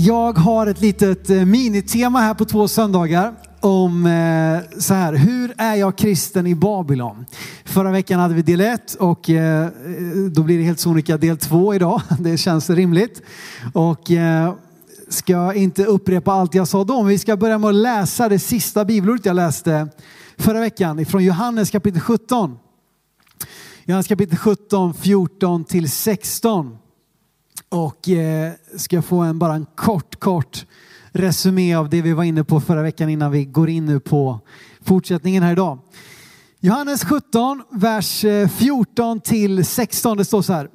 Jag har ett litet eh, minitema här på två söndagar om eh, så här, hur är jag kristen i Babylon? Förra veckan hade vi del 1 och eh, eh, då blir det helt sonika del 2 idag. Det känns rimligt. Och eh, ska inte upprepa allt jag sa då, men vi ska börja med att läsa det sista bibelordet jag läste förra veckan ifrån Johannes kapitel 17. Johannes kapitel 17, 14 till 16. Och eh, ska få en, bara en kort, kort resumé av det vi var inne på förra veckan innan vi går in nu på fortsättningen här idag. Johannes 17, vers eh, 14 till 16. Det står så här.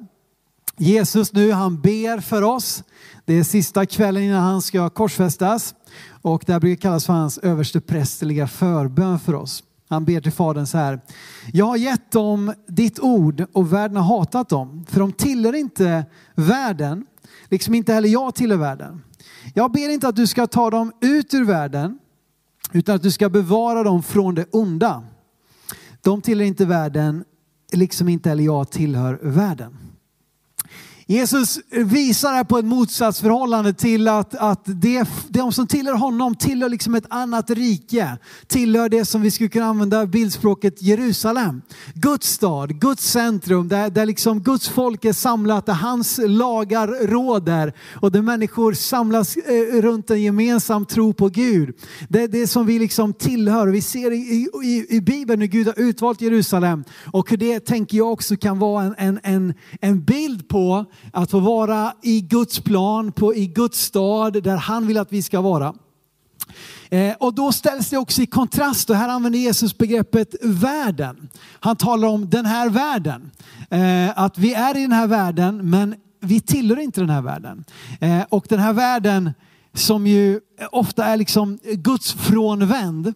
Jesus nu, han ber för oss. Det är sista kvällen innan han ska korsfästas. Och det här brukar kallas för hans översteprästerliga förbön för oss. Han ber till Fadern så här. Jag har gett dem ditt ord och världen har hatat dem. För de tillhör inte världen, liksom inte heller jag tillhör världen. Jag ber inte att du ska ta dem ut ur världen, utan att du ska bevara dem från det onda. De tillhör inte världen, liksom inte heller jag tillhör världen. Jesus visar här på ett motsatsförhållande till att, att det, de som tillhör honom tillhör liksom ett annat rike. Tillhör det som vi skulle kunna använda bildspråket Jerusalem. Guds stad, Guds centrum, där, där liksom Guds folk är samlat, där hans lagar råder och där människor samlas eh, runt en gemensam tro på Gud. Det är det som vi liksom tillhör. Vi ser i, i, i Bibeln hur Gud har utvalt Jerusalem och hur det tänker jag också kan vara en, en, en, en bild på att få vara i Guds plan, på, i Guds stad där han vill att vi ska vara. Eh, och då ställs det också i kontrast, och här använder Jesus begreppet världen. Han talar om den här världen. Eh, att vi är i den här världen men vi tillhör inte den här världen. Eh, och den här världen som ju ofta är liksom Guds frånvänd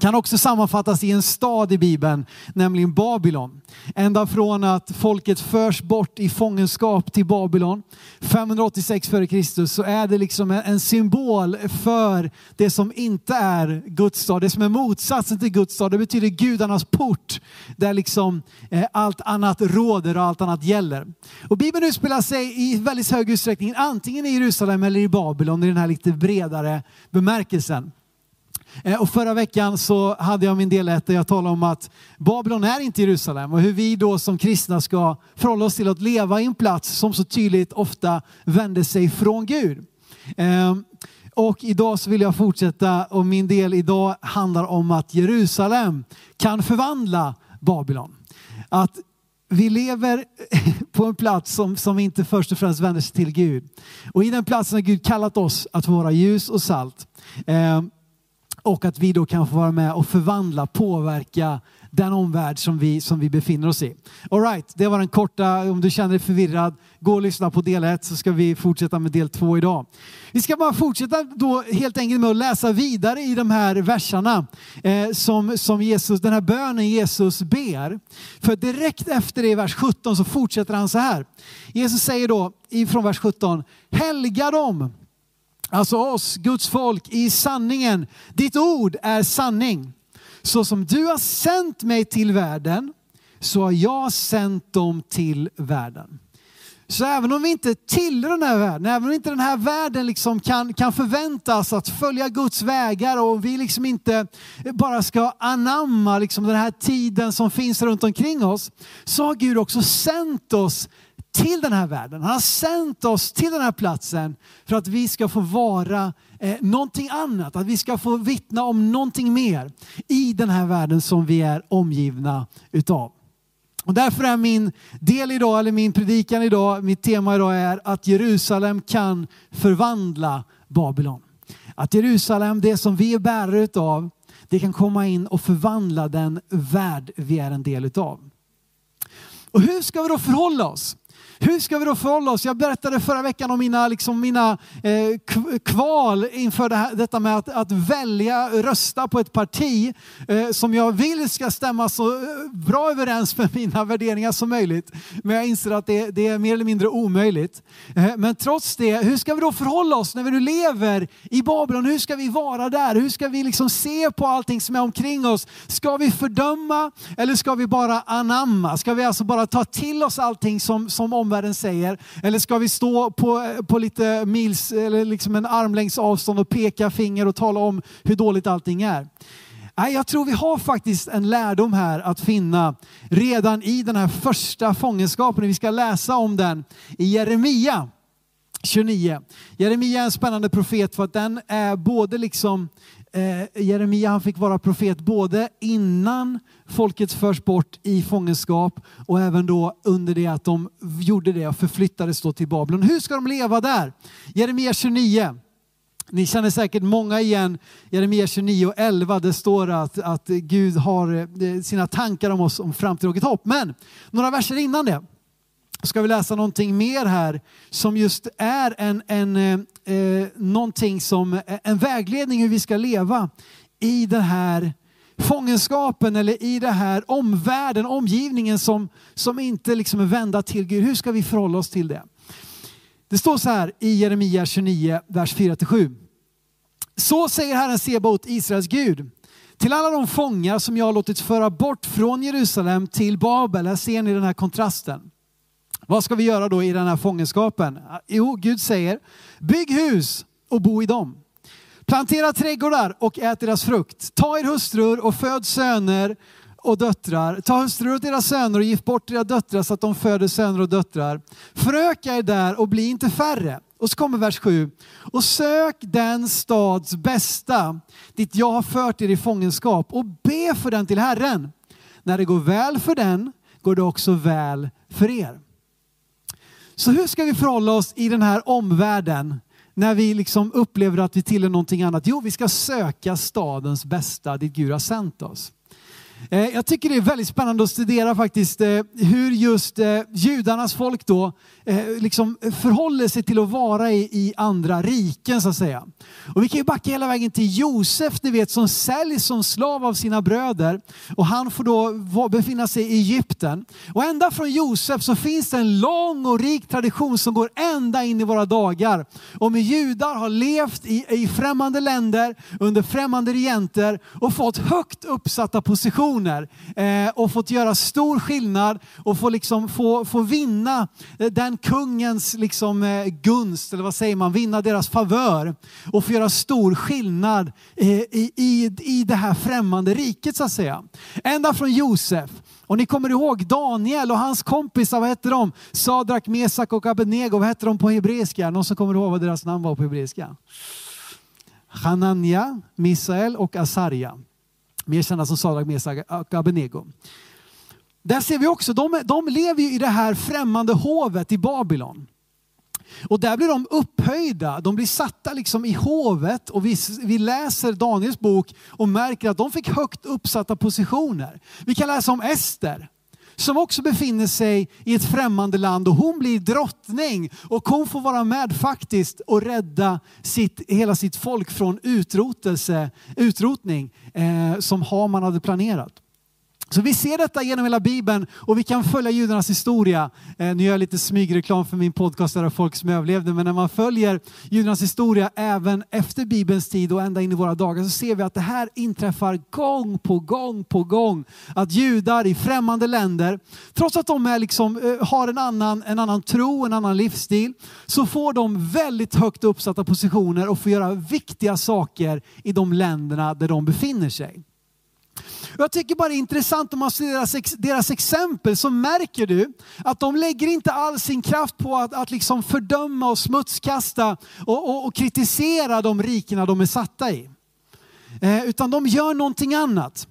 kan också sammanfattas i en stad i Bibeln, nämligen Babylon. Ända från att folket förs bort i fångenskap till Babylon 586 f.Kr. så är det liksom en symbol för det som inte är Guds stad. Det som är motsatsen till Guds stad. Det betyder gudarnas port där liksom eh, allt annat råder och allt annat gäller. Och Bibeln utspelar sig i väldigt hög utsträckning antingen i Jerusalem eller i Babylon i den här lite bredare bemärkelsen. Eh, och förra veckan så hade jag min del ett där jag talade om att Babylon är inte Jerusalem och hur vi då som kristna ska förhålla oss till att leva i en plats som så tydligt ofta vänder sig från Gud. Ehm, och idag så vill jag fortsätta och min del idag handlar om att Jerusalem kan förvandla Babylon. Att vi lever på en plats som, som inte först och främst vänder sig till Gud. Och i den platsen har Gud kallat oss att vara ljus och salt. Ehm, och att vi då kan få vara med och förvandla, påverka den omvärld som vi, som vi befinner oss i. All right, det var den korta, om du känner dig förvirrad, gå och lyssna på del 1 så ska vi fortsätta med del 2 idag. Vi ska bara fortsätta då helt enkelt med att läsa vidare i de här verserna eh, som, som Jesus, den här bönen Jesus ber. För direkt efter det i vers 17 så fortsätter han så här. Jesus säger då ifrån vers 17, helga dem alltså oss, Guds folk, i sanningen. Ditt ord är sanning. Så som du har sänt mig till världen, så har jag sänt dem till världen. Så även om vi inte tillhör den här världen, även om inte den här världen liksom kan, kan förväntas att följa Guds vägar och vi liksom inte bara ska anamma liksom den här tiden som finns runt omkring oss, så har Gud också sänt oss till den här världen. Han har sänt oss till den här platsen för att vi ska få vara eh, någonting annat, att vi ska få vittna om någonting mer i den här världen som vi är omgivna utav. Och därför är min del idag, eller min predikan idag, mitt tema idag är att Jerusalem kan förvandla Babylon. Att Jerusalem, det som vi är bärare utav, det kan komma in och förvandla den värld vi är en del utav. Och hur ska vi då förhålla oss? Hur ska vi då förhålla oss? Jag berättade förra veckan om mina, liksom mina eh, kval inför det här, detta med att, att välja, rösta på ett parti eh, som jag vill ska stämma så eh, bra överens med mina värderingar som möjligt. Men jag inser att det, det är mer eller mindre omöjligt. Eh, men trots det, hur ska vi då förhålla oss när vi nu lever i Babylon? Hur ska vi vara där? Hur ska vi liksom se på allting som är omkring oss? Ska vi fördöma eller ska vi bara anamma? Ska vi alltså bara ta till oss allting som, som som omvärlden säger? Eller ska vi stå på, på lite mils, eller liksom en armlängds avstånd och peka finger och tala om hur dåligt allting är? Nej, jag tror vi har faktiskt en lärdom här att finna redan i den här första fångenskapen. Vi ska läsa om den i Jeremia 29. Jeremia är en spännande profet för att den är både liksom eh, Jeremia han fick vara profet både innan folket förs bort i fångenskap och även då under det att de gjorde det och förflyttades då till Babylon. Hur ska de leva där? Jeremia 29. Ni känner säkert många igen Jeremia 29 och 11. Det står att, att Gud har eh, sina tankar om oss om framtid och ett hopp. Men några verser innan det ska vi läsa någonting mer här som just är en, en, eh, eh någonting som, eh, en vägledning hur vi ska leva i den här fångenskapen eller i den här omvärlden, omgivningen som, som inte liksom är vända till Gud. Hur ska vi förhålla oss till det? Det står så här i Jeremia 29, vers 4-7. Så säger Herren Sebaot, Israels Gud. Till alla de fångar som jag har låtit föra bort från Jerusalem till Babel. Här ser ni den här kontrasten. Vad ska vi göra då i den här fångenskapen? Ah, jo, Gud säger, bygg hus och bo i dem. Plantera trädgårdar och ät deras frukt. Ta er hustrur och föd söner och döttrar. Ta hustrur åt deras söner och gift bort era döttrar så att de föder söner och döttrar. Föröka er där och bli inte färre. Och så kommer vers 7. Och sök den stads bästa dit jag har fört er i fångenskap och be för den till Herren. När det går väl för den går det också väl för er. Så hur ska vi förhålla oss i den här omvärlden när vi liksom upplever att vi tillhör någonting annat? Jo, vi ska söka stadens bästa dit Gud har sänt oss. Eh, jag tycker det är väldigt spännande att studera faktiskt eh, hur just eh, judarnas folk då liksom förhåller sig till att vara i andra riken så att säga. Och vi kan ju backa hela vägen till Josef, ni vet, som säljs som slav av sina bröder och han får då befinna sig i Egypten. Och ända från Josef så finns det en lång och rik tradition som går ända in i våra dagar. Om judar har levt i, i främmande länder under främmande regenter och fått högt uppsatta positioner generationer eh, och fått göra stor skillnad och få, liksom, få, få vinna eh, den kungens liksom, eh, gunst, eller vad säger man, vinna deras favör och få göra stor skillnad eh, i, i, i det här främmande riket så att säga. Ända från Josef. Och ni kommer ihåg Daniel och hans kompisar, vad hette de? Sadrak, Mesak och Abednego, vad hette de på hebreiska? Någon som kommer ihåg vad deras namn var på hebreiska? Hanania, Misael och Asarja mer kända som Sadrach, Mesak och Abednego. Där ser vi också, de, de lever i det här främmande hovet i Babylon. Och där blir de upphöjda, de blir satta liksom i hovet och vi, vi läser Daniels bok och märker att de fick högt uppsatta positioner. Vi kan läsa om Ester som också befinner sig i ett främmande land och hon blir drottning och hon får vara med faktiskt och rädda sitt, hela sitt folk från utrotelse, utrotning eh, som Haman hade planerat. Så vi ser detta genom hela Bibeln och vi kan följa judarnas historia. Eh, nu gör jag lite smygreklam för min podcast där folk som överlevde, men när man följer judarnas historia även efter Bibelns tid och ända in i våra dagar så ser vi att det här inträffar gång på gång på gång. Att judar i främmande länder, trots att de är liksom, eh, har en annan, en annan tro, en annan livsstil, så får de väldigt högt uppsatta positioner och får göra viktiga saker i de länderna där de befinner sig. Jag tycker bara det är intressant om man ser deras, deras exempel så märker du att de lägger inte all sin kraft på att, att liksom fördöma och smutskasta och, och, och kritisera de rikena de är satta i. Eh, utan de gör någonting annat.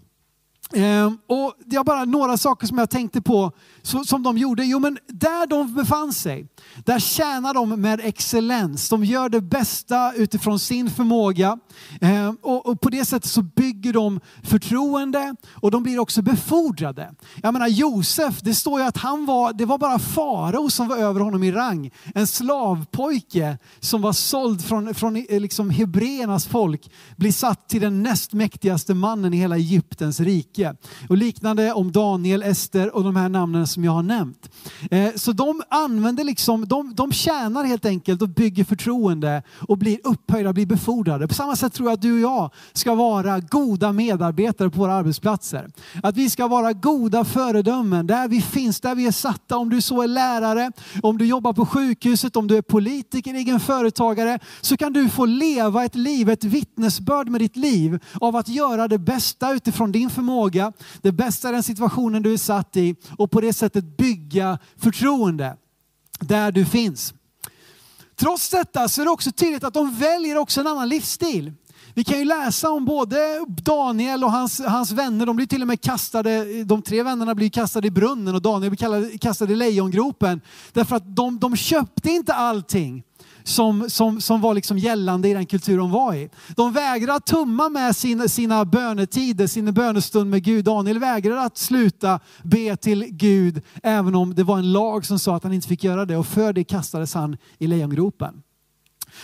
Eh, och det är bara några saker som jag tänkte på så, som de gjorde. Jo men där de befann sig, där tjänar de med excellens. De gör det bästa utifrån sin förmåga. Eh, och, och, på det sättet så bygger de förtroende och de blir också befordrade. Jag menar Josef, det står ju att han var, det var bara farao som var över honom i rang. En slavpojke som var såld från, från eh, liksom hebreernas folk blir satt till den näst mäktigaste mannen i hela Egyptens rike. Och liknande om Daniel, Ester och de här namnen som jag har nämnt. Eh, så de använder liksom, de, de tjänar helt enkelt och bygger förtroende och blir upphöjda, blir befordrade. På samma sätt tror jag att du och jag ska vara goda medarbetare på våra arbetsplatser. Att vi ska vara goda föredömen där vi finns, där vi är satta. Om du så är lärare, om du jobbar på sjukhuset, om du är politiker, egen företagare, så kan du få leva ett liv, ett vittnesbörd med ditt liv av att göra det bästa utifrån din förmåga, det bästa i den situationen du är satt i och på det sättet bygga förtroende där du finns. Trots detta så är det också tydligt att de väljer också en annan livsstil. Vi kan ju läsa om både Daniel och hans, hans vänner, de blir till och med kastade, de tre vännerna blir kastade i brunnen och Daniel blir kastad i lejongropen. Därför att de, de köpte inte allting som, som, som var liksom gällande i den kultur de var i. De vägrade att tumma med sina, sina bönetider, sin bönestund med Gud. Daniel vägrade att sluta be till Gud även om det var en lag som sa att han inte fick göra det och för det kastades han i lejongropen.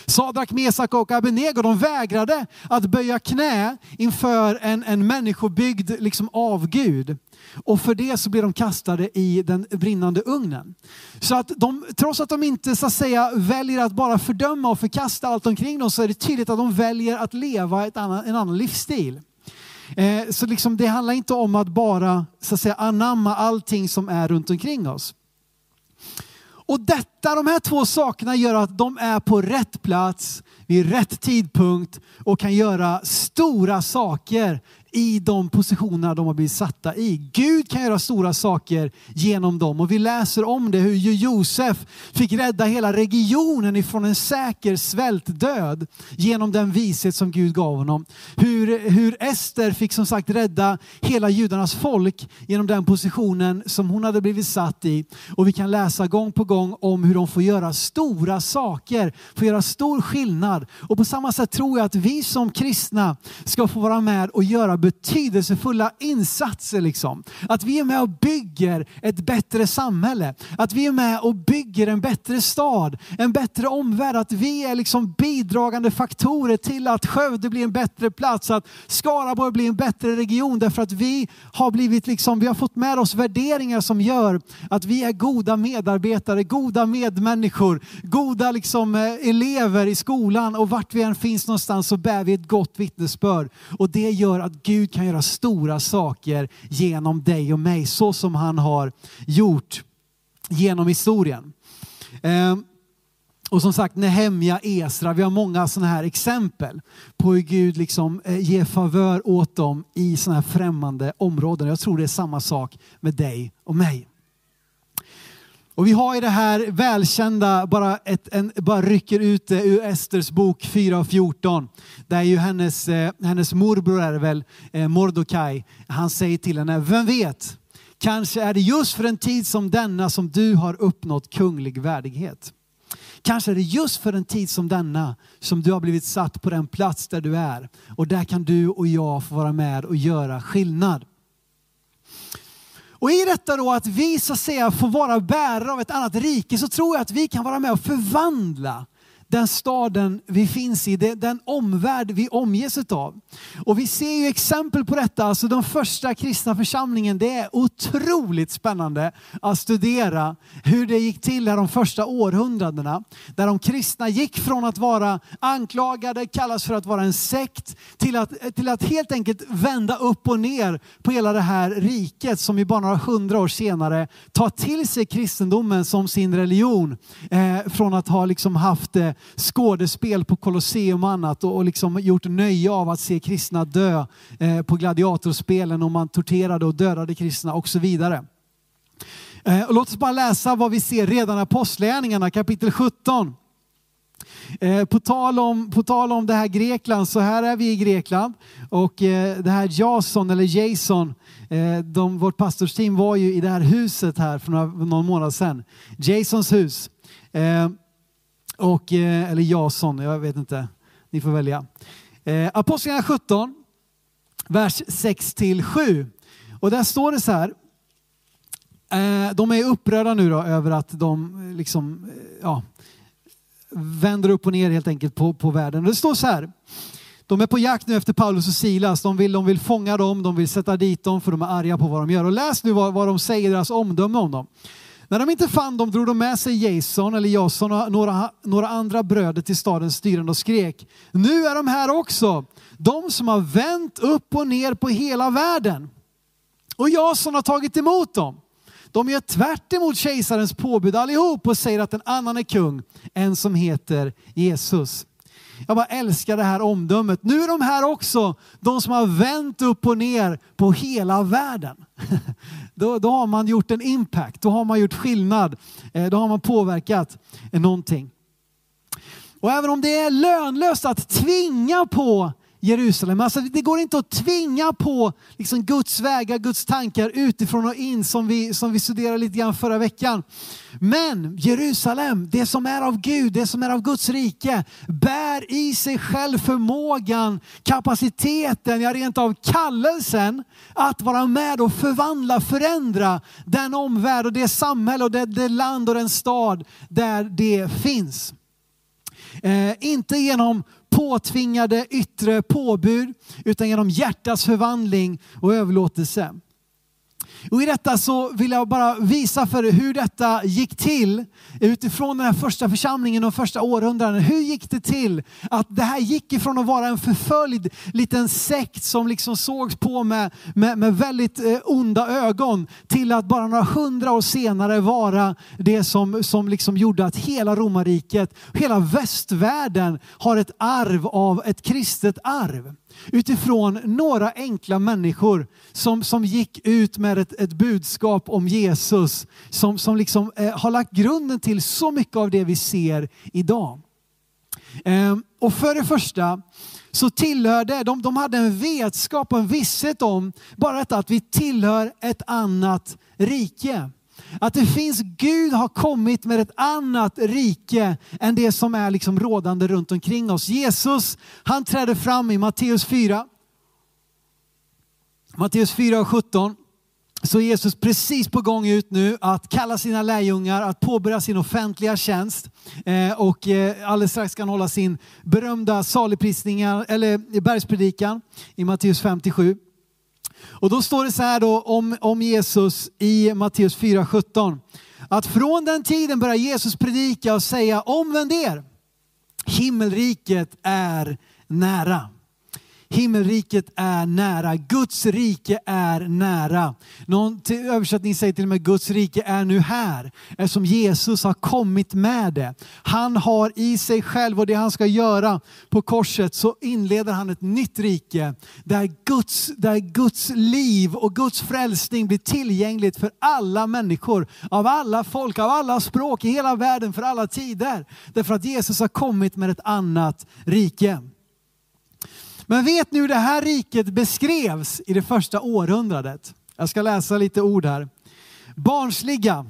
Sadrak, Mesak och Abenego, de vägrade att böja knä inför en, en människobyggd liksom avgud. Och för det så blev de kastade i den brinnande ugnen. Så att de, trots att de inte så att säga, väljer att bara fördöma och förkasta allt omkring dem så är det tydligt att de väljer att leva ett annan, en annan livsstil. Eh, så liksom, det handlar inte om att bara så att säga, anamma allting som är runt omkring oss. Och detta, de här två sakerna gör att de är på rätt plats vid rätt tidpunkt och kan göra stora saker i de positionerna de har blivit satta i. Gud kan göra stora saker genom dem och vi läser om det hur Josef fick rädda hela regionen ifrån en säker svältdöd genom den vishet som Gud gav honom. Hur, hur Ester fick som sagt rädda hela judarnas folk genom den positionen som hon hade blivit satt i. Och vi kan läsa gång på gång om hur de får göra stora saker, får göra stor skillnad. Och på samma sätt tror jag att vi som kristna ska få vara med och göra betydelsefulla insatser. Liksom. Att vi är med och bygger ett bättre samhälle. Att vi är med och bygger en bättre stad, en bättre omvärld. Att vi är liksom bidragande faktorer till att Skövde blir en bättre plats, att Skaraborg blir en bättre region. Därför att vi har, blivit liksom, vi har fått med oss värderingar som gör att vi är goda medarbetare, goda medmänniskor, goda liksom, eh, elever i skolan och vart vi än finns någonstans så bär vi ett gott vittnesbörd. Och det gör att Gud kan göra stora saker genom dig och mig så som han har gjort genom historien. Ehm, och som sagt, Nehemja, Esra, vi har många sådana här exempel på hur Gud liksom eh, ger favör åt dem i sådana här främmande områden. Jag tror det är samma sak med dig och mig. Och vi har i det här välkända, bara, ett, en, bara rycker ut det ur Esters bok 4 och 14. Där ju hennes, eh, hennes morbror är väl, eh, Mordokaj, han säger till henne, vem vet, kanske är det just för en tid som denna som du har uppnått kunglig värdighet. Kanske är det just för en tid som denna som du har blivit satt på den plats där du är. Och där kan du och jag få vara med och göra skillnad. Och i detta då att vi så att säga får vara bärare av ett annat rike så tror jag att vi kan vara med och förvandla den staden vi finns i, den omvärld vi omges av. Och vi ser ju exempel på detta, alltså den första kristna församlingen, det är otroligt spännande att studera hur det gick till här de första århundradena. Där de kristna gick från att vara anklagade, kallas för att vara en sekt, till att, till att helt enkelt vända upp och ner på hela det här riket som ju bara några hundra år senare tar till sig kristendomen som sin religion. Eh, från att ha liksom haft eh, skådespel på Colosseum och annat och, och liksom gjort nöje av att se kristna dö eh, på gladiatorspelen och man torterade och dödade kristna och så vidare. Eh, och låt oss bara läsa vad vi ser redan i Apostlagärningarna kapitel 17. Eh, på, tal om, på tal om det här Grekland, så här är vi i Grekland och eh, det här Jason eller Jason, eh, de, vårt pastorsteam var ju i det här huset här för några, någon månad sedan. Jasons hus. Eh, och, eh, eller Jason, jag vet inte. Ni får välja. Eh, Apostlagärningarna 17, vers 6 till 7. Och där står det så här. Eh, de är upprörda nu då över att de eh, liksom, eh, ja, vänder upp och ner helt enkelt på, på världen. Det står så här. De är på jakt nu efter Paulus och Silas. De vill, de vill fånga dem, de vill sätta dit dem för de är arga på vad de gör. Och läs nu vad, vad de säger, deras omdöme om dem. När de inte fann dem drog de med sig Jason eller Jason och några, några andra bröder till stadens styrande och skrek. Nu är de här också, de som har vänt upp och ner på hela världen. Och Jason har tagit emot dem. De gör tvärt emot kejsarens påbud allihop och säger att en annan är kung, en som heter Jesus. Jag bara älskar det här omdömet. Nu är de här också de som har vänt upp och ner på hela världen. Då, då har man gjort en impact, då har man gjort skillnad, eh, då har man påverkat eh, någonting. Och även om det är lönlöst att tvinga på Jerusalem. Alltså det går inte att tvinga på liksom Guds vägar, Guds tankar utifrån och in som vi, som vi studerade lite grann förra veckan. Men Jerusalem, det som är av Gud, det som är av Guds rike, bär i sig själv förmågan, kapaciteten, ja rent av kallelsen att vara med och förvandla, förändra den omvärld och det samhälle och det, det land och den stad där det finns. Eh, inte genom påtvingade yttre påbud utan genom hjärtats förvandling och överlåtelse. Och I detta så vill jag bara visa för er hur detta gick till utifrån den här första församlingen och första århundraden. Hur gick det till att det här gick ifrån att vara en förföljd liten sekt som liksom sågs på med, med, med väldigt eh, onda ögon till att bara några hundra år senare vara det som, som liksom gjorde att hela romarriket, hela västvärlden har ett arv av ett kristet arv utifrån några enkla människor som, som gick ut med ett, ett budskap om Jesus som, som liksom, eh, har lagt grunden till så mycket av det vi ser idag. Eh, och för det första så tillhörde, de, de hade en vetskap och en visshet om bara detta att vi tillhör ett annat rike. Att det finns, Gud har kommit med ett annat rike än det som är liksom rådande runt omkring oss. Jesus, han träder fram i Matteus 4. Matteus 4 och 17. Så är Jesus precis på gång ut nu att kalla sina lärjungar att påbörja sin offentliga tjänst. Eh, och eh, alldeles strax ska han hålla sin berömda saligprisning, eller bergspredikan i Matteus 57. Och då står det så här då om, om Jesus i Matteus 4.17. Att från den tiden börjar Jesus predika och säga omvänd er. Himmelriket är nära. Himmelriket är nära, Guds rike är nära. Någon översättning säger till och med Guds rike är nu här, eftersom Jesus har kommit med det. Han har i sig själv och det han ska göra på korset så inleder han ett nytt rike där Guds, där Guds liv och Guds frälsning blir tillgängligt för alla människor, av alla folk, av alla språk i hela världen för alla tider. Därför att Jesus har kommit med ett annat rike. Men vet ni hur det här riket beskrevs i det första århundradet? Jag ska läsa lite ord här. Barnsliga,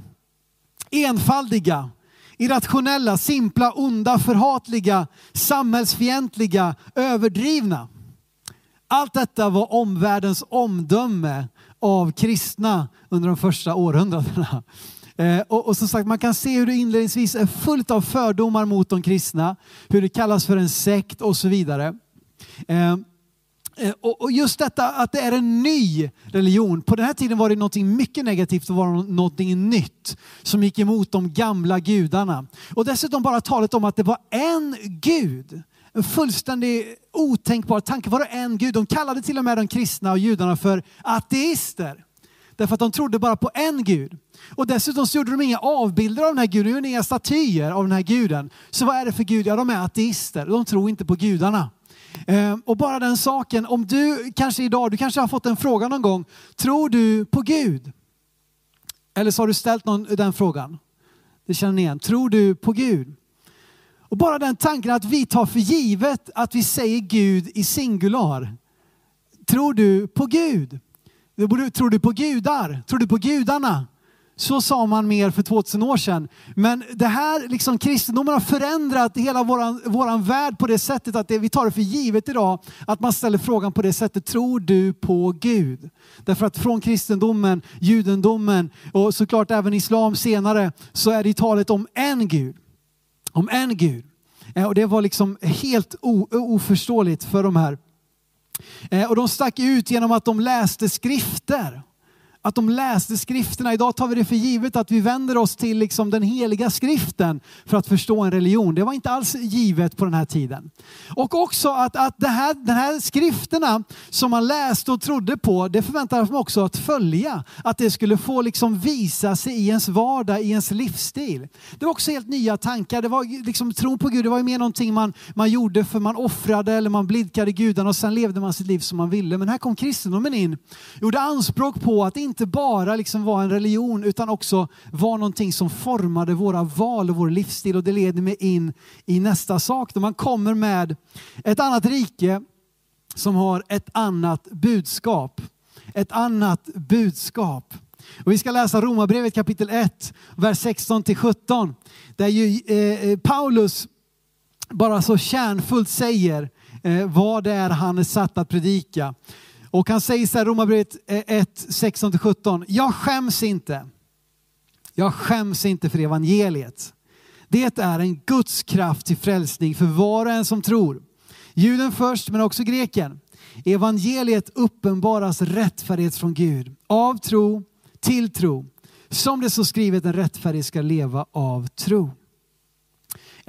enfaldiga, irrationella, simpla, onda, förhatliga, samhällsfientliga, överdrivna. Allt detta var omvärldens omdöme av kristna under de första århundradena. Eh, och, och som sagt, man kan se hur det inledningsvis är fullt av fördomar mot de kristna, hur det kallas för en sekt och så vidare. Eh, eh, och just detta att det är en ny religion. På den här tiden var det något mycket negativt och var något nytt som gick emot de gamla gudarna. Och dessutom bara talet om att det var en gud. En fullständig otänkbar tanke. Var det en gud? De kallade till och med de kristna och judarna för ateister. Därför att de trodde bara på en gud. Och dessutom så gjorde de inga avbilder av den här guden, de gjorde inga statyer av den här guden. Så vad är det för gud? Ja, de är ateister. De tror inte på gudarna. Ehm, och bara den saken, om du kanske idag, du kanske har fått en fråga någon gång, tror du på Gud? Eller så har du ställt någon, den frågan. Det känner ni igen. Tror du på Gud? Och bara den tanken att vi tar för givet att vi säger Gud i singular. Tror du på Gud? Tror du på gudar? Tror du på gudarna? Så sa man mer för 2000 år sedan. Men det här, liksom kristendomen har förändrat hela våran, våran värld på det sättet att det, vi tar det för givet idag att man ställer frågan på det sättet, tror du på Gud? Därför att från kristendomen, judendomen och såklart även islam senare så är det talet om en Gud. Om en Gud. Eh, och det var liksom helt oförståeligt för de här. Eh, och de stack ut genom att de läste skrifter att de läste skrifterna. Idag tar vi det för givet att vi vänder oss till liksom den heliga skriften för att förstå en religion. Det var inte alls givet på den här tiden. Och också att, att det här, här skrifterna som man läste och trodde på, det förväntades man också att följa. Att det skulle få liksom visa sig i ens vardag, i ens livsstil. Det var också helt nya tankar. Det var liksom, tron på Gud, det var ju mer någonting man, man gjorde för man offrade eller man blidkade gudarna och sen levde man sitt liv som man ville. Men här kom kristendomen in, gjorde anspråk på att inte bara liksom vara en religion utan också vara någonting som formade våra val och vår livsstil. Och det leder mig in i nästa sak. Då man kommer med ett annat rike som har ett annat budskap. Ett annat budskap. Och vi ska läsa Romarbrevet kapitel 1, vers 16 till 17. Där ju eh, eh, Paulus bara så kärnfullt säger eh, vad det är han är satt att predika. Och han säger så här, Romarbrevet 1, 16-17. Jag skäms inte. Jag skäms inte för evangeliet. Det är en Guds kraft till frälsning för var och en som tror. Juden först, men också greken. Evangeliet uppenbaras rättfärdighet från Gud. Av tro till tro. Som det så skrivet, en rättfärdig ska leva av tro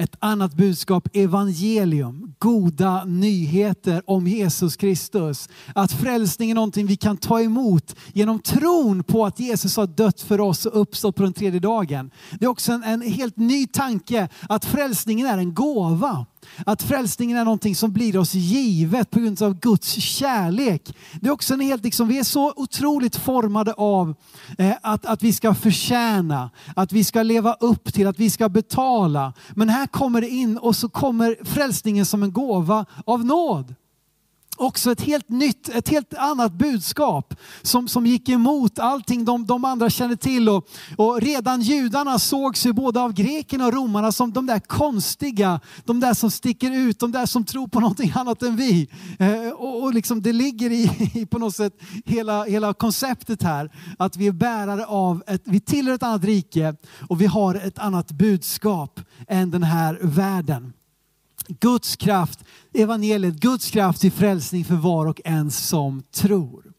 ett annat budskap, evangelium, goda nyheter om Jesus Kristus. Att frälsning är någonting vi kan ta emot genom tron på att Jesus har dött för oss och uppstått på den tredje dagen. Det är också en, en helt ny tanke att frälsningen är en gåva. Att frälsningen är någonting som blir oss givet på grund av Guds kärlek. Det är också en helt, liksom, vi är så otroligt formade av eh, att, att vi ska förtjäna, att vi ska leva upp till, att vi ska betala. Men här kommer det in och så kommer frälsningen som en gåva av nåd också ett helt nytt, ett helt annat budskap som, som gick emot allting de, de andra kände till. Och, och redan judarna sågs ju både av grekerna och romarna som de där konstiga, de där som sticker ut, de där som tror på någonting annat än vi. Eh, och, och liksom det ligger i, i, på något sätt hela, hela konceptet här, att vi är bärare av, ett, vi tillhör ett annat rike och vi har ett annat budskap än den här världen. Guds kraft, evangeliet, Guds kraft till frälsning för var och en som tror.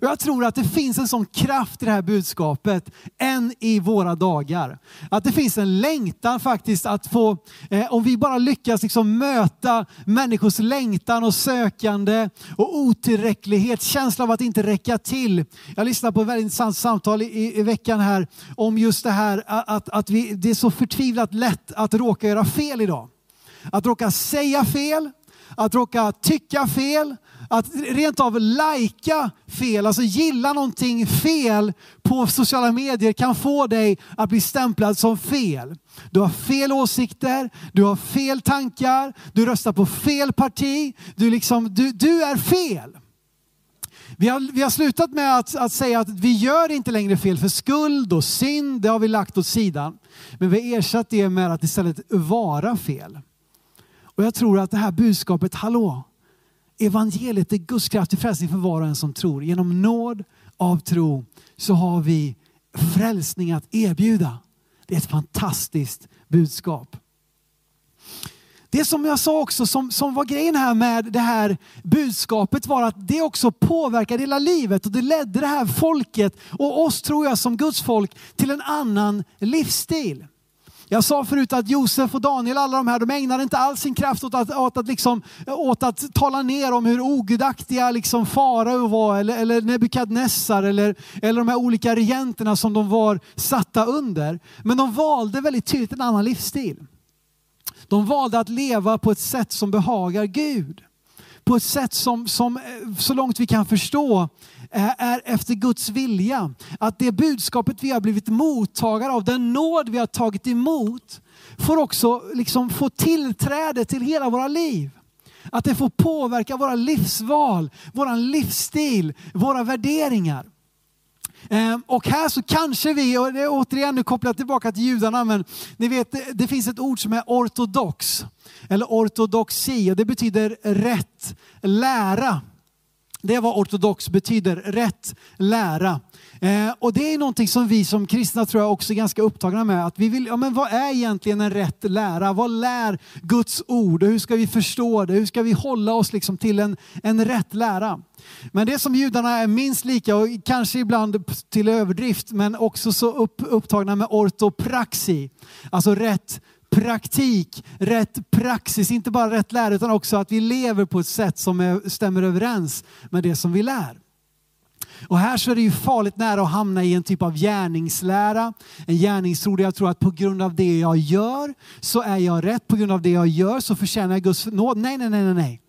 Och jag tror att det finns en sån kraft i det här budskapet än i våra dagar. Att det finns en längtan faktiskt att få, eh, om vi bara lyckas liksom möta människors längtan och sökande och otillräcklighet, känsla av att inte räcka till. Jag lyssnade på ett väldigt intressant samtal i, i veckan här om just det här att, att vi, det är så förtvivlat lätt att råka göra fel idag. Att råka säga fel, att råka tycka fel, att rent av lajka fel, alltså gilla någonting fel på sociala medier kan få dig att bli stämplad som fel. Du har fel åsikter, du har fel tankar, du röstar på fel parti, du, liksom, du, du är fel. Vi har, vi har slutat med att, att säga att vi gör inte längre fel för skuld och synd, det har vi lagt åt sidan. Men vi har ersatt det med att istället vara fel. Och jag tror att det här budskapet, hallå, evangeliet är Guds kraft till frälsning för var och en som tror. Genom nåd av tro så har vi frälsning att erbjuda. Det är ett fantastiskt budskap. Det som jag sa också, som, som var grejen här med det här budskapet var att det också påverkade hela livet och det ledde det här folket och oss tror jag som Guds folk till en annan livsstil. Jag sa förut att Josef och Daniel, alla de här, de ägnade inte all sin kraft åt att, åt att, liksom, åt att tala ner om hur ogudaktiga liksom farao var eller, eller Nebukadnessar eller, eller de här olika regenterna som de var satta under. Men de valde väldigt tydligt en annan livsstil. De valde att leva på ett sätt som behagar Gud. På ett sätt som, som eh, så långt vi kan förstå Eh, är efter Guds vilja. Att det budskapet vi har blivit mottagare av, den nåd vi har tagit emot, får också liksom få tillträde till hela våra liv. Att det får påverka våra livsval, vår livsstil, våra värderingar. Eh, och här så kanske vi, och det är återigen nu kopplat tillbaka till judarna, men ni vet det finns ett ord som är ortodox, eller ortodoxi och det betyder rätt lära. Det är vad ortodox betyder, rätt lära. Eh, och det är någonting som vi som kristna tror jag också är ganska upptagna med. Att vi vill, ja men vad är egentligen en rätt lära? Vad lär Guds ord? Och hur ska vi förstå det? Hur ska vi hålla oss liksom till en, en rätt lära? Men det som judarna är minst lika, och kanske ibland till överdrift, men också så upp, upptagna med ortopraxi. Alltså rätt praktik, rätt praxis, inte bara rätt lära utan också att vi lever på ett sätt som är, stämmer överens med det som vi lär. Och här så är det ju farligt nära att hamna i en typ av gärningslära. En gärningstro där jag tror att på grund av det jag gör så är jag rätt. På grund av det jag gör så förtjänar jag Guds nåd. Nej, nej, nej, nej. nej.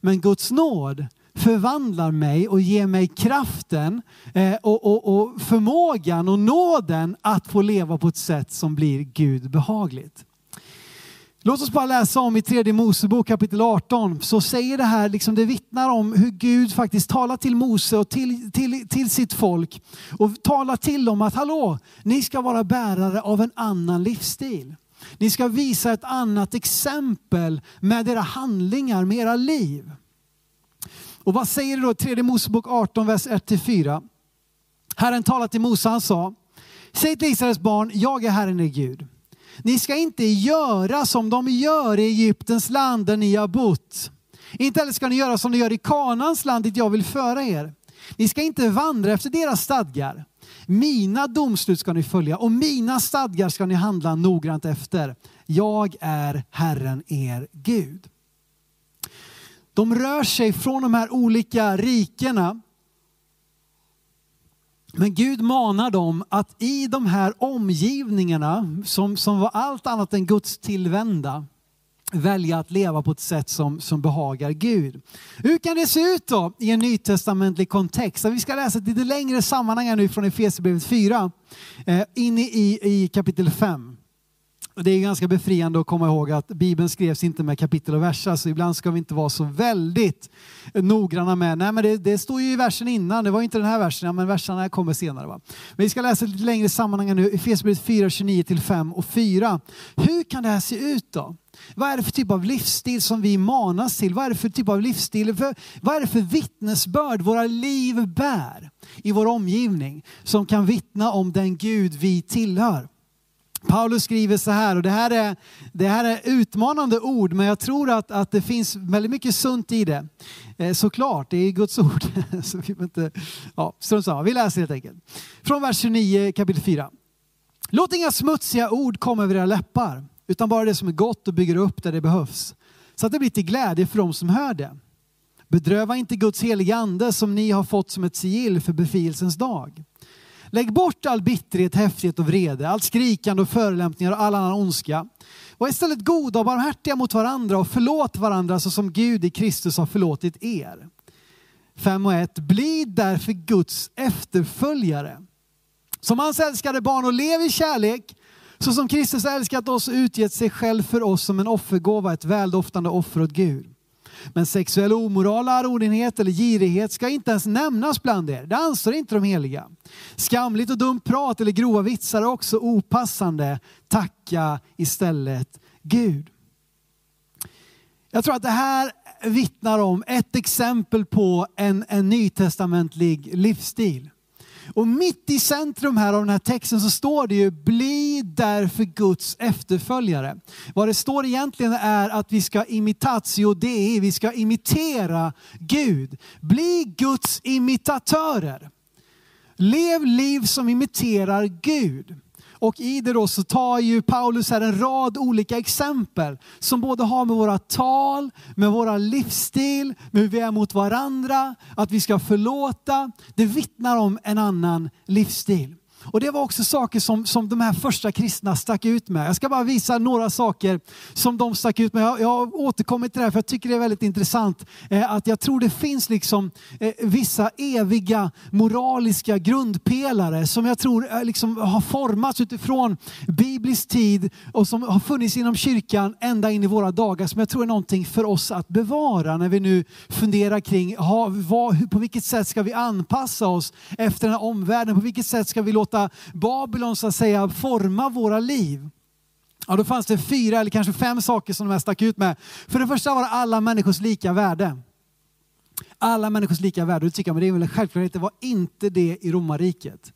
Men Guds nåd förvandlar mig och ger mig kraften eh, och, och, och förmågan och nåden att få leva på ett sätt som blir Gud behagligt. Låt oss bara läsa om i tredje Mosebok kapitel 18 så säger det här, liksom det vittnar om hur Gud faktiskt talar till Mose och till, till, till sitt folk och talar till dem att hallå, ni ska vara bärare av en annan livsstil. Ni ska visa ett annat exempel med era handlingar, med era liv. Och vad säger det då i tredje Mosebok 18, vers 1-4? Herren talar till Mose, han sa, säg till Israels barn, jag är Herren er Gud. Ni ska inte göra som de gör i Egyptens land där ni har bott. Inte heller ska ni göra som de gör i Kanans land dit jag vill föra er. Ni ska inte vandra efter deras stadgar. Mina domslut ska ni följa och mina stadgar ska ni handla noggrant efter. Jag är Herren er Gud. De rör sig från de här olika rikena men Gud manar dem att i de här omgivningarna som, som var allt annat än Guds tillvända välja att leva på ett sätt som, som behagar Gud. Hur kan det se ut då i en nytestamentlig kontext? Vi ska läsa ett lite längre sammanhang här nu från Efesierbrevet 4 eh, in i, i kapitel 5. Det är ganska befriande att komma ihåg att Bibeln skrevs inte med kapitel och verser, så ibland ska vi inte vara så väldigt noggranna med, nej men det, det står ju i versen innan, det var inte den här versen, ja, men verserna kommer senare. Va? Men vi ska läsa lite längre sammanhang nu, Efesierbrevet 4, 29 till 5 och 4. Hur kan det här se ut då? Vad är det för typ av livsstil som vi manas till? Vad är det för typ av livsstil? För, vad är det för vittnesbörd våra liv bär i vår omgivning som kan vittna om den Gud vi tillhör? Paulus skriver så här, och det här är, det här är utmanande ord, men jag tror att, att det finns väldigt mycket sunt i det. Eh, såklart, det är Guds ord. så vi, inte, ja, samma. vi läser helt enkelt. Från vers 29 kapitel 4. Låt inga smutsiga ord komma över era läppar, utan bara det som är gott och bygger upp där det behövs. Så att det blir till glädje för dem som hör det. Bedröva inte Guds heliga ande som ni har fått som ett sigill för befrielsens dag. Lägg bort all bitterhet, häftighet och vrede, allt skrikande och förolämpningar och all annan ondska. Var istället goda och barmhärtiga mot varandra och förlåt varandra så som Gud i Kristus har förlåtit er. 5 och 1. Bli därför Guds efterföljare. Som hans älskade barn och lev i kärlek så som Kristus älskat oss och utgett sig själv för oss som en offergåva, ett väldoftande offer åt Gud. Men sexuell omoral, arordinhet eller girighet ska inte ens nämnas bland er. Det anser inte de heliga. Skamligt och dumt prat eller grova vitsar är också opassande. Tacka istället Gud. Jag tror att det här vittnar om ett exempel på en, en nytestamentlig livsstil. Och mitt i centrum här av den här texten så står det ju bli därför Guds efterföljare. Vad det står egentligen är att vi ska imitatio dei, vi ska imitera Gud. Bli Guds imitatörer. Lev liv som imiterar Gud. Och i det då så tar ju Paulus här en rad olika exempel som både har med våra tal, med våra livsstil, med hur vi är mot varandra, att vi ska förlåta. Det vittnar om en annan livsstil. Och det var också saker som, som de här första kristna stack ut med. Jag ska bara visa några saker som de stack ut med. Jag, jag har återkommit till det här för jag tycker det är väldigt intressant. Eh, att jag tror det finns liksom eh, vissa eviga moraliska grundpelare som jag tror eh, liksom har formats utifrån biblisk tid och som har funnits inom kyrkan ända in i våra dagar som jag tror är någonting för oss att bevara när vi nu funderar kring ha, vad, på vilket sätt ska vi anpassa oss efter den här omvärlden? På vilket sätt ska vi låta låta Babylon så att säga forma våra liv. Ja, då fanns det fyra eller kanske fem saker som de här stack ut med. För det första var det alla människors lika värde. Alla människors lika värde. Det tycker jag, men det är väl en självklarhet. Det var inte det i romarriket.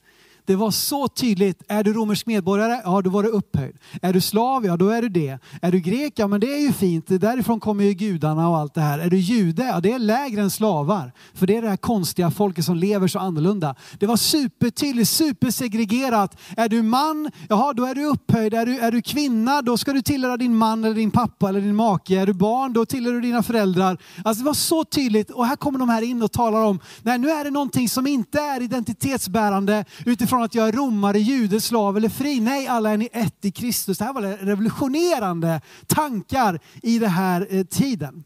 Det var så tydligt. Är du romersk medborgare? Ja, då var du upphöjd. Är du slav? Ja, då är du det. Är du grek? Ja, men det är ju fint. Därifrån kommer ju gudarna och allt det här. Är du jude? Ja, det är lägre än slavar. För det är det här konstiga folket som lever så annorlunda. Det var supertydligt, supersegregerat. Är du man? Jaha, då är du upphöjd. Är du, är du kvinna? Då ska du tillhöra din man eller din pappa eller din make. Är du barn? Då tillhör du dina föräldrar. Alltså det var så tydligt. Och här kommer de här in och talar om, nej nu är det någonting som inte är identitetsbärande utifrån från att jag är romare, jude, slav eller fri. Nej, alla är ni ett i Kristus. Det här var revolutionerande tankar i den här eh, tiden.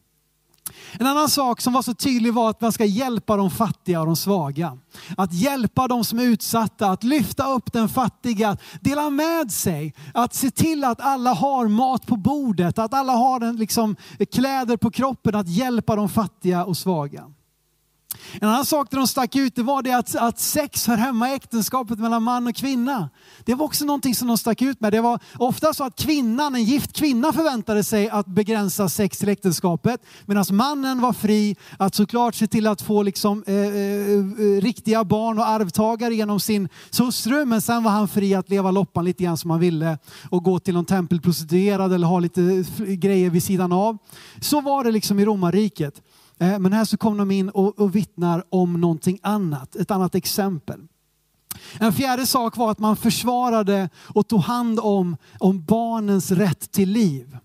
En annan sak som var så tydlig var att man ska hjälpa de fattiga och de svaga. Att hjälpa de som är utsatta, att lyfta upp den fattiga, att dela med sig, att se till att alla har mat på bordet, att alla har en, liksom, kläder på kroppen, att hjälpa de fattiga och svaga. En annan sak där de stack ut det var det att, att sex hör hemma i äktenskapet mellan man och kvinna. Det var också någonting som de stack ut med. Det var ofta så att kvinnan, en gift kvinna förväntade sig att begränsa sex till äktenskapet. Medan mannen var fri att såklart se till att få liksom, eh, eh, eh riktiga barn och arvtagare genom sin hustru. Men sen var han fri att leva loppan lite grann som han ville och gå till någon tempelprostituerad eller ha lite grejer vid sidan av. Så var det liksom i romarriket. Eh, men här så kommer de in och, och vittnar om någonting annat, ett annat exempel. En fjärde sak var att man försvarade och tog hand om, om barnens rätt till liv.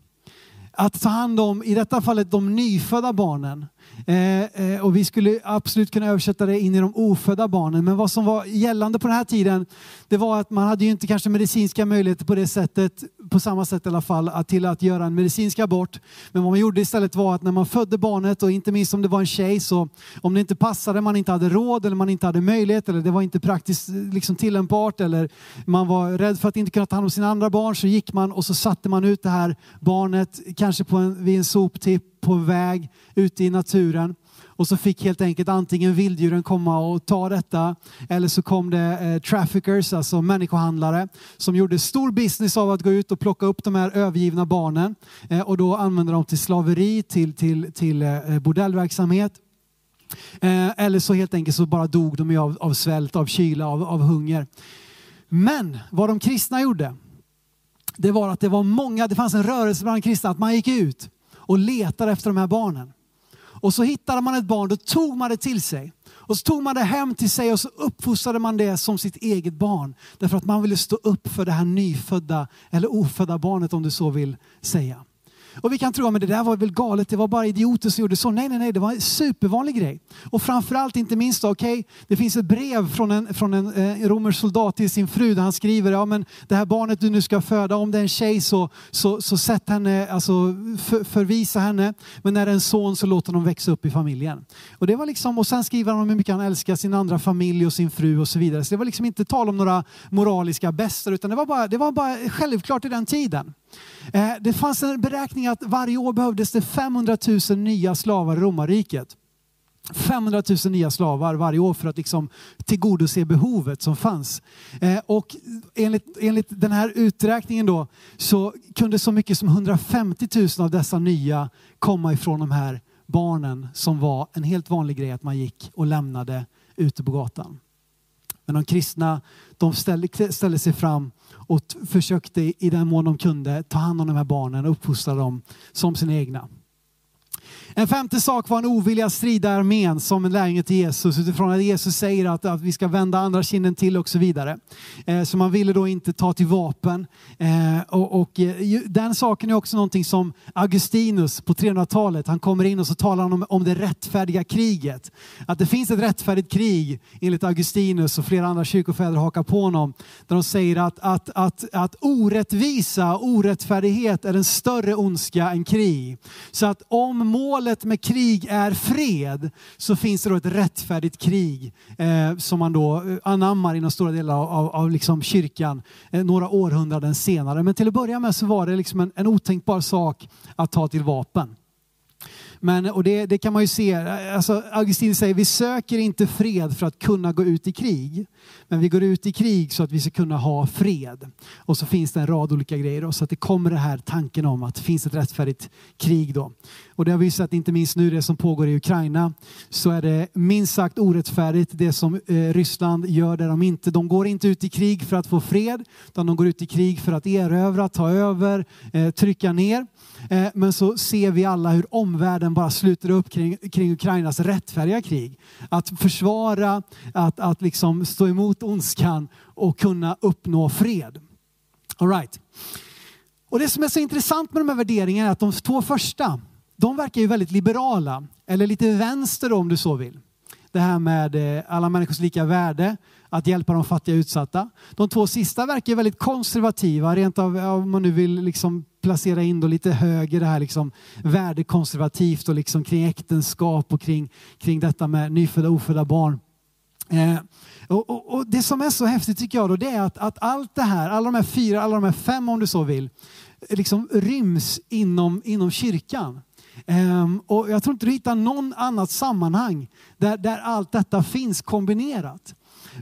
Att ta hand om, i detta fallet, de nyfödda barnen. Eh, eh, och vi skulle absolut kunna översätta det in i de ofödda barnen. Men vad som var gällande på den här tiden, det var att man hade ju inte kanske medicinska möjligheter på det sättet, på samma sätt i alla fall, att, till att göra en medicinsk abort. Men vad man gjorde istället var att när man födde barnet, och inte minst om det var en tjej, så om det inte passade, man inte hade råd eller man inte hade möjlighet eller det var inte praktiskt liksom, tillämpbart eller man var rädd för att inte kunna ta hand om sina andra barn så gick man och så satte man ut det här barnet, kanske på en, vid en soptipp på väg ute i naturen. Och så fick helt enkelt antingen vilddjuren komma och ta detta eller så kom det eh, traffickers, alltså människohandlare som gjorde stor business av att gå ut och plocka upp de här övergivna barnen eh, och då använde de till slaveri, till, till, till eh, bordellverksamhet. Eh, eller så helt enkelt så bara dog de av, av svält, av kyla, av, av hunger. Men vad de kristna gjorde, det var att det var många, det fanns en rörelse bland kristna att man gick ut och letade efter de här barnen. Och så hittade man ett barn, då tog man det till sig. Och så tog man det hem till sig och så uppfostrade man det som sitt eget barn. Därför att man ville stå upp för det här nyfödda eller ofödda barnet om du så vill säga. Och vi kan tro att det där var väl galet, det var bara idioter som gjorde så. Nej, nej, nej, det var en supervanlig grej. Och framförallt inte minst, okej, okay, det finns ett brev från en, från en eh, romersk soldat till sin fru där han skriver, ja men det här barnet du nu ska föda, om det är en tjej så, så, så sätt henne, alltså för, förvisa henne. Men när det är en son så låt honom växa upp i familjen. Och det var liksom, och sen skriver han om hur mycket han älskar sin andra familj och sin fru och så vidare. Så det var liksom inte tal om några moraliska bäster utan det var bara, det var bara självklart i den tiden. Eh, det fanns en beräkning att varje år behövdes det 500 000 nya slavar i romarriket. 500 000 nya slavar varje år för att liksom tillgodose behovet som fanns. Eh, och enligt, enligt den här uträkningen då så kunde så mycket som 150 000 av dessa nya komma ifrån de här barnen som var en helt vanlig grej att man gick och lämnade ute på gatan. Men de kristna de ställde, ställde sig fram och försökte i den mån de kunde ta hand om de här barnen och uppfostra dem som sina egna. En femte sak var en ovilja att strida i armén som en lärjunge till Jesus utifrån att Jesus säger att, att vi ska vända andra kinden till och så vidare. Eh, så man ville då inte ta till vapen. Eh, och, och eh, den saken är också någonting som Augustinus på 300-talet, han kommer in och så talar han om, om det rättfärdiga kriget. Att det finns ett rättfärdigt krig enligt Augustinus och flera andra kyrkofäder hakar på honom. Där de säger att, att, att, att orättvisa, orättfärdighet är en större ondska än krig. Så att om målet målet med krig är fred så finns det då ett rättfärdigt krig eh, som man då eh, anammar inom stora delar av, av, av liksom kyrkan eh, några århundraden senare. Men till att börja med så var det liksom en, en otänkbar sak att ta till vapen. Men, och det, det kan man ju se, eh, alltså Augustin säger vi söker inte fred för att kunna gå ut i krig. Men vi går ut i krig så att vi ska kunna ha fred. Och så finns det en rad olika grejer. Då, så att det kommer den här tanken om att det finns ett rättfärdigt krig då. Och det har vi sett inte minst nu det som pågår i Ukraina. Så är det minst sagt orättfärdigt det som eh, Ryssland gör där de inte, de går inte ut i krig för att få fred. Utan de går ut i krig för att erövra, ta över, eh, trycka ner. Eh, men så ser vi alla hur omvärlden bara sluter upp kring, kring Ukrainas rättfärdiga krig. Att försvara, att, att liksom stå emot ondskan och kunna uppnå fred. All right. Och det som är så intressant med de här värderingarna är att de två första, de verkar ju väldigt liberala, eller lite vänster om du så vill. Det här med eh, alla människors lika värde, att hjälpa de fattiga och utsatta. De två sista verkar väldigt konservativa, rent av om man nu vill liksom placera in då lite höger, det här liksom värdekonservativt och liksom kring äktenskap och kring, kring detta med nyfödda och ofödda barn. Eh, och, och, och, Det som är så häftigt tycker jag då, det är att, att allt det här, alla de här fyra, alla de här fem om du så vill, liksom ryms inom, inom kyrkan. Um, och jag tror inte du hittar någon annat sammanhang där, där allt detta finns kombinerat.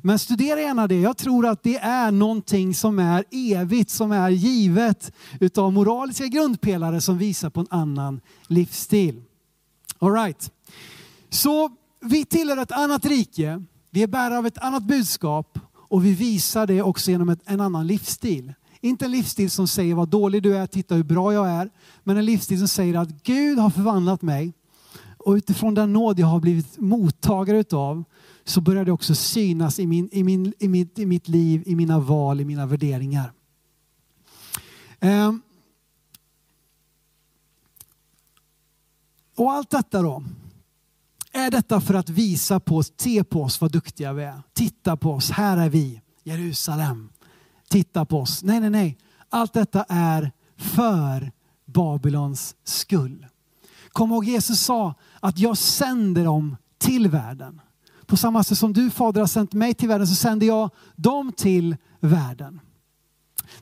Men studera gärna det. Jag tror att det är någonting som är evigt, som är givet utav moraliska grundpelare som visar på en annan livsstil. All right. Så vi tillhör ett annat rike. Vi är bärare av ett annat budskap och vi visar det också genom ett, en annan livsstil. Inte en livsstil som säger vad dålig du är, titta hur bra jag är. Men en livsstil som säger att Gud har förvandlat mig och utifrån den nåd jag har blivit mottagare utav så börjar det också synas i, min, i, min, i, mitt, i mitt liv, i mina val, i mina värderingar. Ehm. Och allt detta då, är detta för att visa på oss, se på oss vad duktiga vi är. Titta på oss, här är vi, Jerusalem. Titta på oss. Nej, nej, nej. Allt detta är för Babylons skull. Kom ihåg Jesus sa att jag sänder dem till världen. På samma sätt som du Fader har sänt mig till världen så sänder jag dem till världen.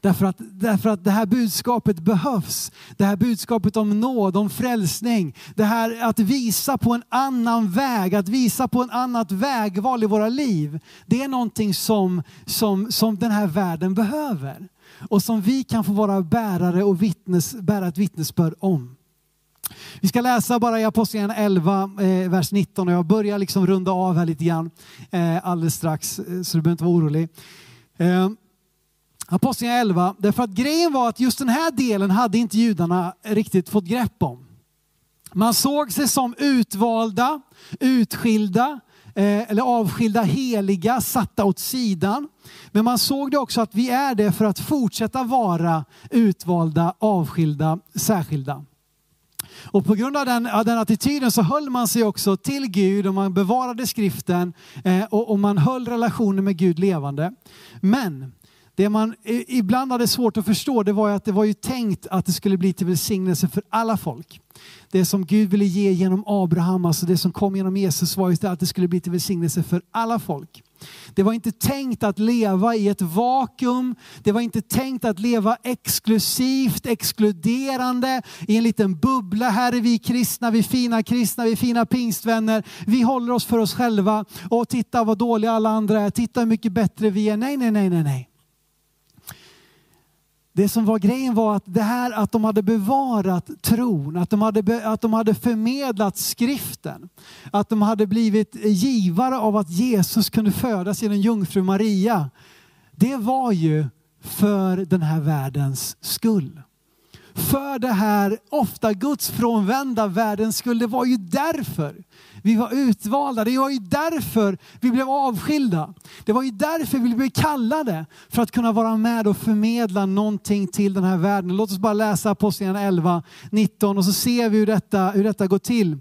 Därför att, därför att det här budskapet behövs. Det här budskapet om nåd, om frälsning. Det här att visa på en annan väg, att visa på en annat vägval i våra liv. Det är någonting som, som, som den här världen behöver. Och som vi kan få vara bärare och vittnes, bära ett vittnesbörd om. Vi ska läsa bara i Apostlagärningarna 11, eh, vers 19 och jag börjar liksom runda av här lite grann eh, alldeles strax, eh, så du behöver inte vara orolig. Eh, Apostlagärningarna 11, därför att grejen var att just den här delen hade inte judarna riktigt fått grepp om. Man såg sig som utvalda, utskilda, eh, eller avskilda heliga, satta åt sidan. Men man såg det också att vi är det för att fortsätta vara utvalda, avskilda, särskilda. Och på grund av den, av den attityden så höll man sig också till Gud och man bevarade skriften eh, och, och man höll relationen med Gud levande. Men det man ibland hade svårt att förstå det var att det var ju tänkt att det skulle bli till välsignelse för alla folk. Det som Gud ville ge genom Abraham, alltså det som kom genom Jesus var ju att det skulle bli till välsignelse för alla folk. Det var inte tänkt att leva i ett vakuum. Det var inte tänkt att leva exklusivt, exkluderande i en liten bubbla. Här är vi kristna, vi är fina kristna, vi är fina pingstvänner. Vi håller oss för oss själva och titta vad dåliga alla andra är. Titta hur mycket bättre vi är. Nej, nej, nej, nej, nej. Det som var grejen var att det här att de hade bevarat tron, att de hade, att de hade förmedlat skriften, att de hade blivit givare av att Jesus kunde födas genom jungfru Maria. Det var ju för den här världens skull. För det här ofta gudsfrånvända världens skull. Det var ju därför vi var utvalda. Det var ju därför vi blev avskilda. Det var ju därför vi blev kallade för att kunna vara med och förmedla någonting till den här världen. Låt oss bara läsa Apostlagärningarna 11, 19 och så ser vi hur detta, hur detta går till.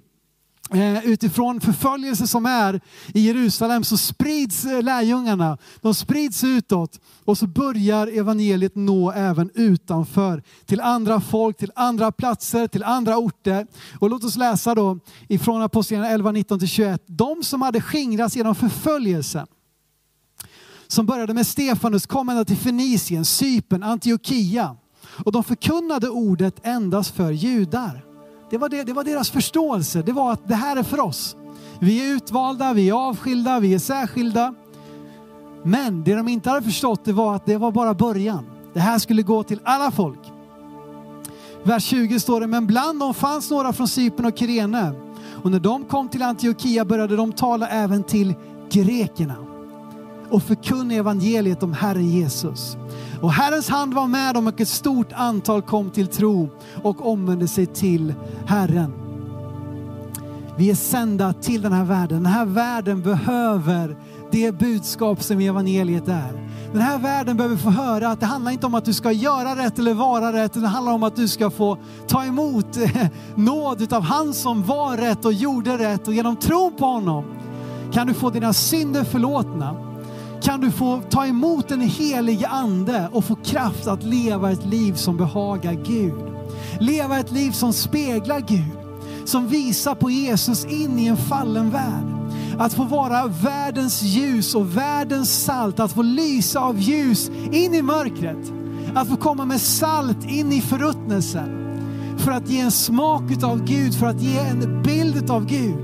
Eh, utifrån förföljelse som är i Jerusalem så sprids eh, lärjungarna. De sprids utåt och så börjar evangeliet nå även utanför. Till andra folk, till andra platser, till andra orter. Och låt oss läsa då ifrån Apostlagärningarna 11, 19-21. De som hade skingrats genom förföljelse som började med Stefanus kom ända till Fenicien, Cypern, Antiochia och de förkunnade ordet endast för judar. Det var, det, det var deras förståelse. Det var att det här är för oss. Vi är utvalda, vi är avskilda, vi är särskilda. Men det de inte hade förstått det var att det var bara början. Det här skulle gå till alla folk. Vers 20 står det, men bland dem fanns några från Cypern och Kyrene. Och när de kom till Antiochia började de tala även till grekerna och förkunna evangeliet om Herren Jesus. Och Herrens hand var med dem och ett stort antal kom till tro och omvände sig till Herren. Vi är sända till den här världen. Den här världen behöver det budskap som evangeliet är. Den här världen behöver få höra att det handlar inte om att du ska göra rätt eller vara rätt, det handlar om att du ska få ta emot nåd av han som var rätt och gjorde rätt och genom tro på honom kan du få dina synder förlåtna. Kan du få ta emot den helige ande och få kraft att leva ett liv som behagar Gud. Leva ett liv som speglar Gud, som visar på Jesus in i en fallen värld. Att få vara världens ljus och världens salt, att få lysa av ljus in i mörkret. Att få komma med salt in i förruttnelsen. För att ge en smak av Gud, för att ge en bild av Gud.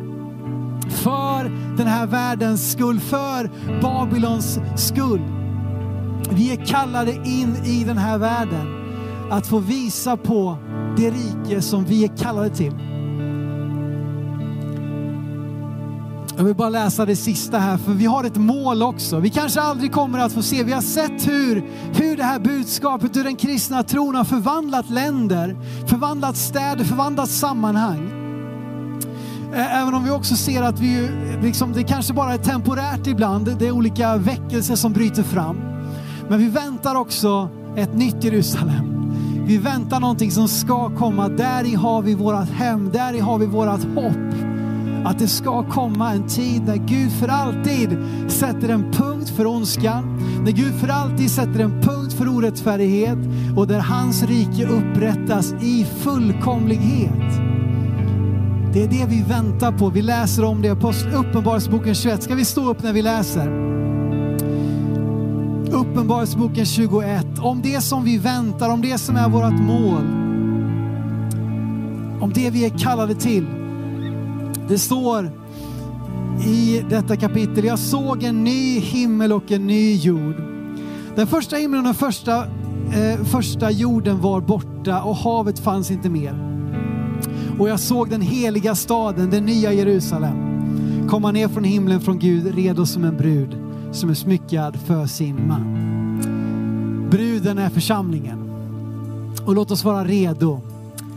För den här världens skull, för Babylons skull. Vi är kallade in i den här världen att få visa på det rike som vi är kallade till. Jag vill bara läsa det sista här, för vi har ett mål också. Vi kanske aldrig kommer att få se, vi har sett hur, hur det här budskapet, hur den kristna tron har förvandlat länder, förvandlat städer, förvandlat sammanhang. Även om vi också ser att vi, liksom, det kanske bara är temporärt ibland, det är olika väckelser som bryter fram. Men vi väntar också ett nytt Jerusalem. Vi väntar någonting som ska komma, där i har vi vårat hem, där i har vi vårat hopp att det ska komma en tid när Gud för alltid sätter en punkt för ondskan, när Gud för alltid sätter en punkt för orättfärdighet och där hans rike upprättas i fullkomlighet. Det är det vi väntar på. Vi läser om det på Uppenbarelseboken 21. Ska vi stå upp när vi läser? Uppenbarelseboken 21. Om det som vi väntar, om det som är vårt mål. Om det vi är kallade till. Det står i detta kapitel, jag såg en ny himmel och en ny jord. Den första himlen och den första, eh, första jorden var borta och havet fanns inte mer. Och jag såg den heliga staden, den nya Jerusalem, komma ner från himlen från Gud, redo som en brud som är smyckad för sin man. Bruden är församlingen. Och låt oss vara redo.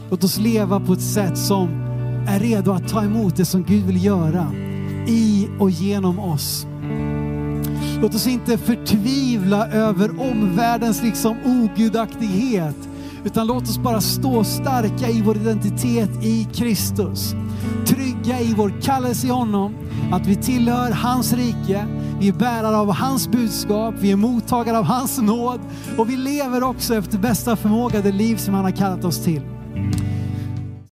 Låt oss leva på ett sätt som är redo att ta emot det som Gud vill göra i och genom oss. Låt oss inte förtvivla över omvärldens liksom ogudaktighet, utan låt oss bara stå starka i vår identitet i Kristus. Trygga i vår kallelse i honom, att vi tillhör hans rike, vi är bärare av hans budskap, vi är mottagare av hans nåd och vi lever också efter bästa förmåga det liv som han har kallat oss till.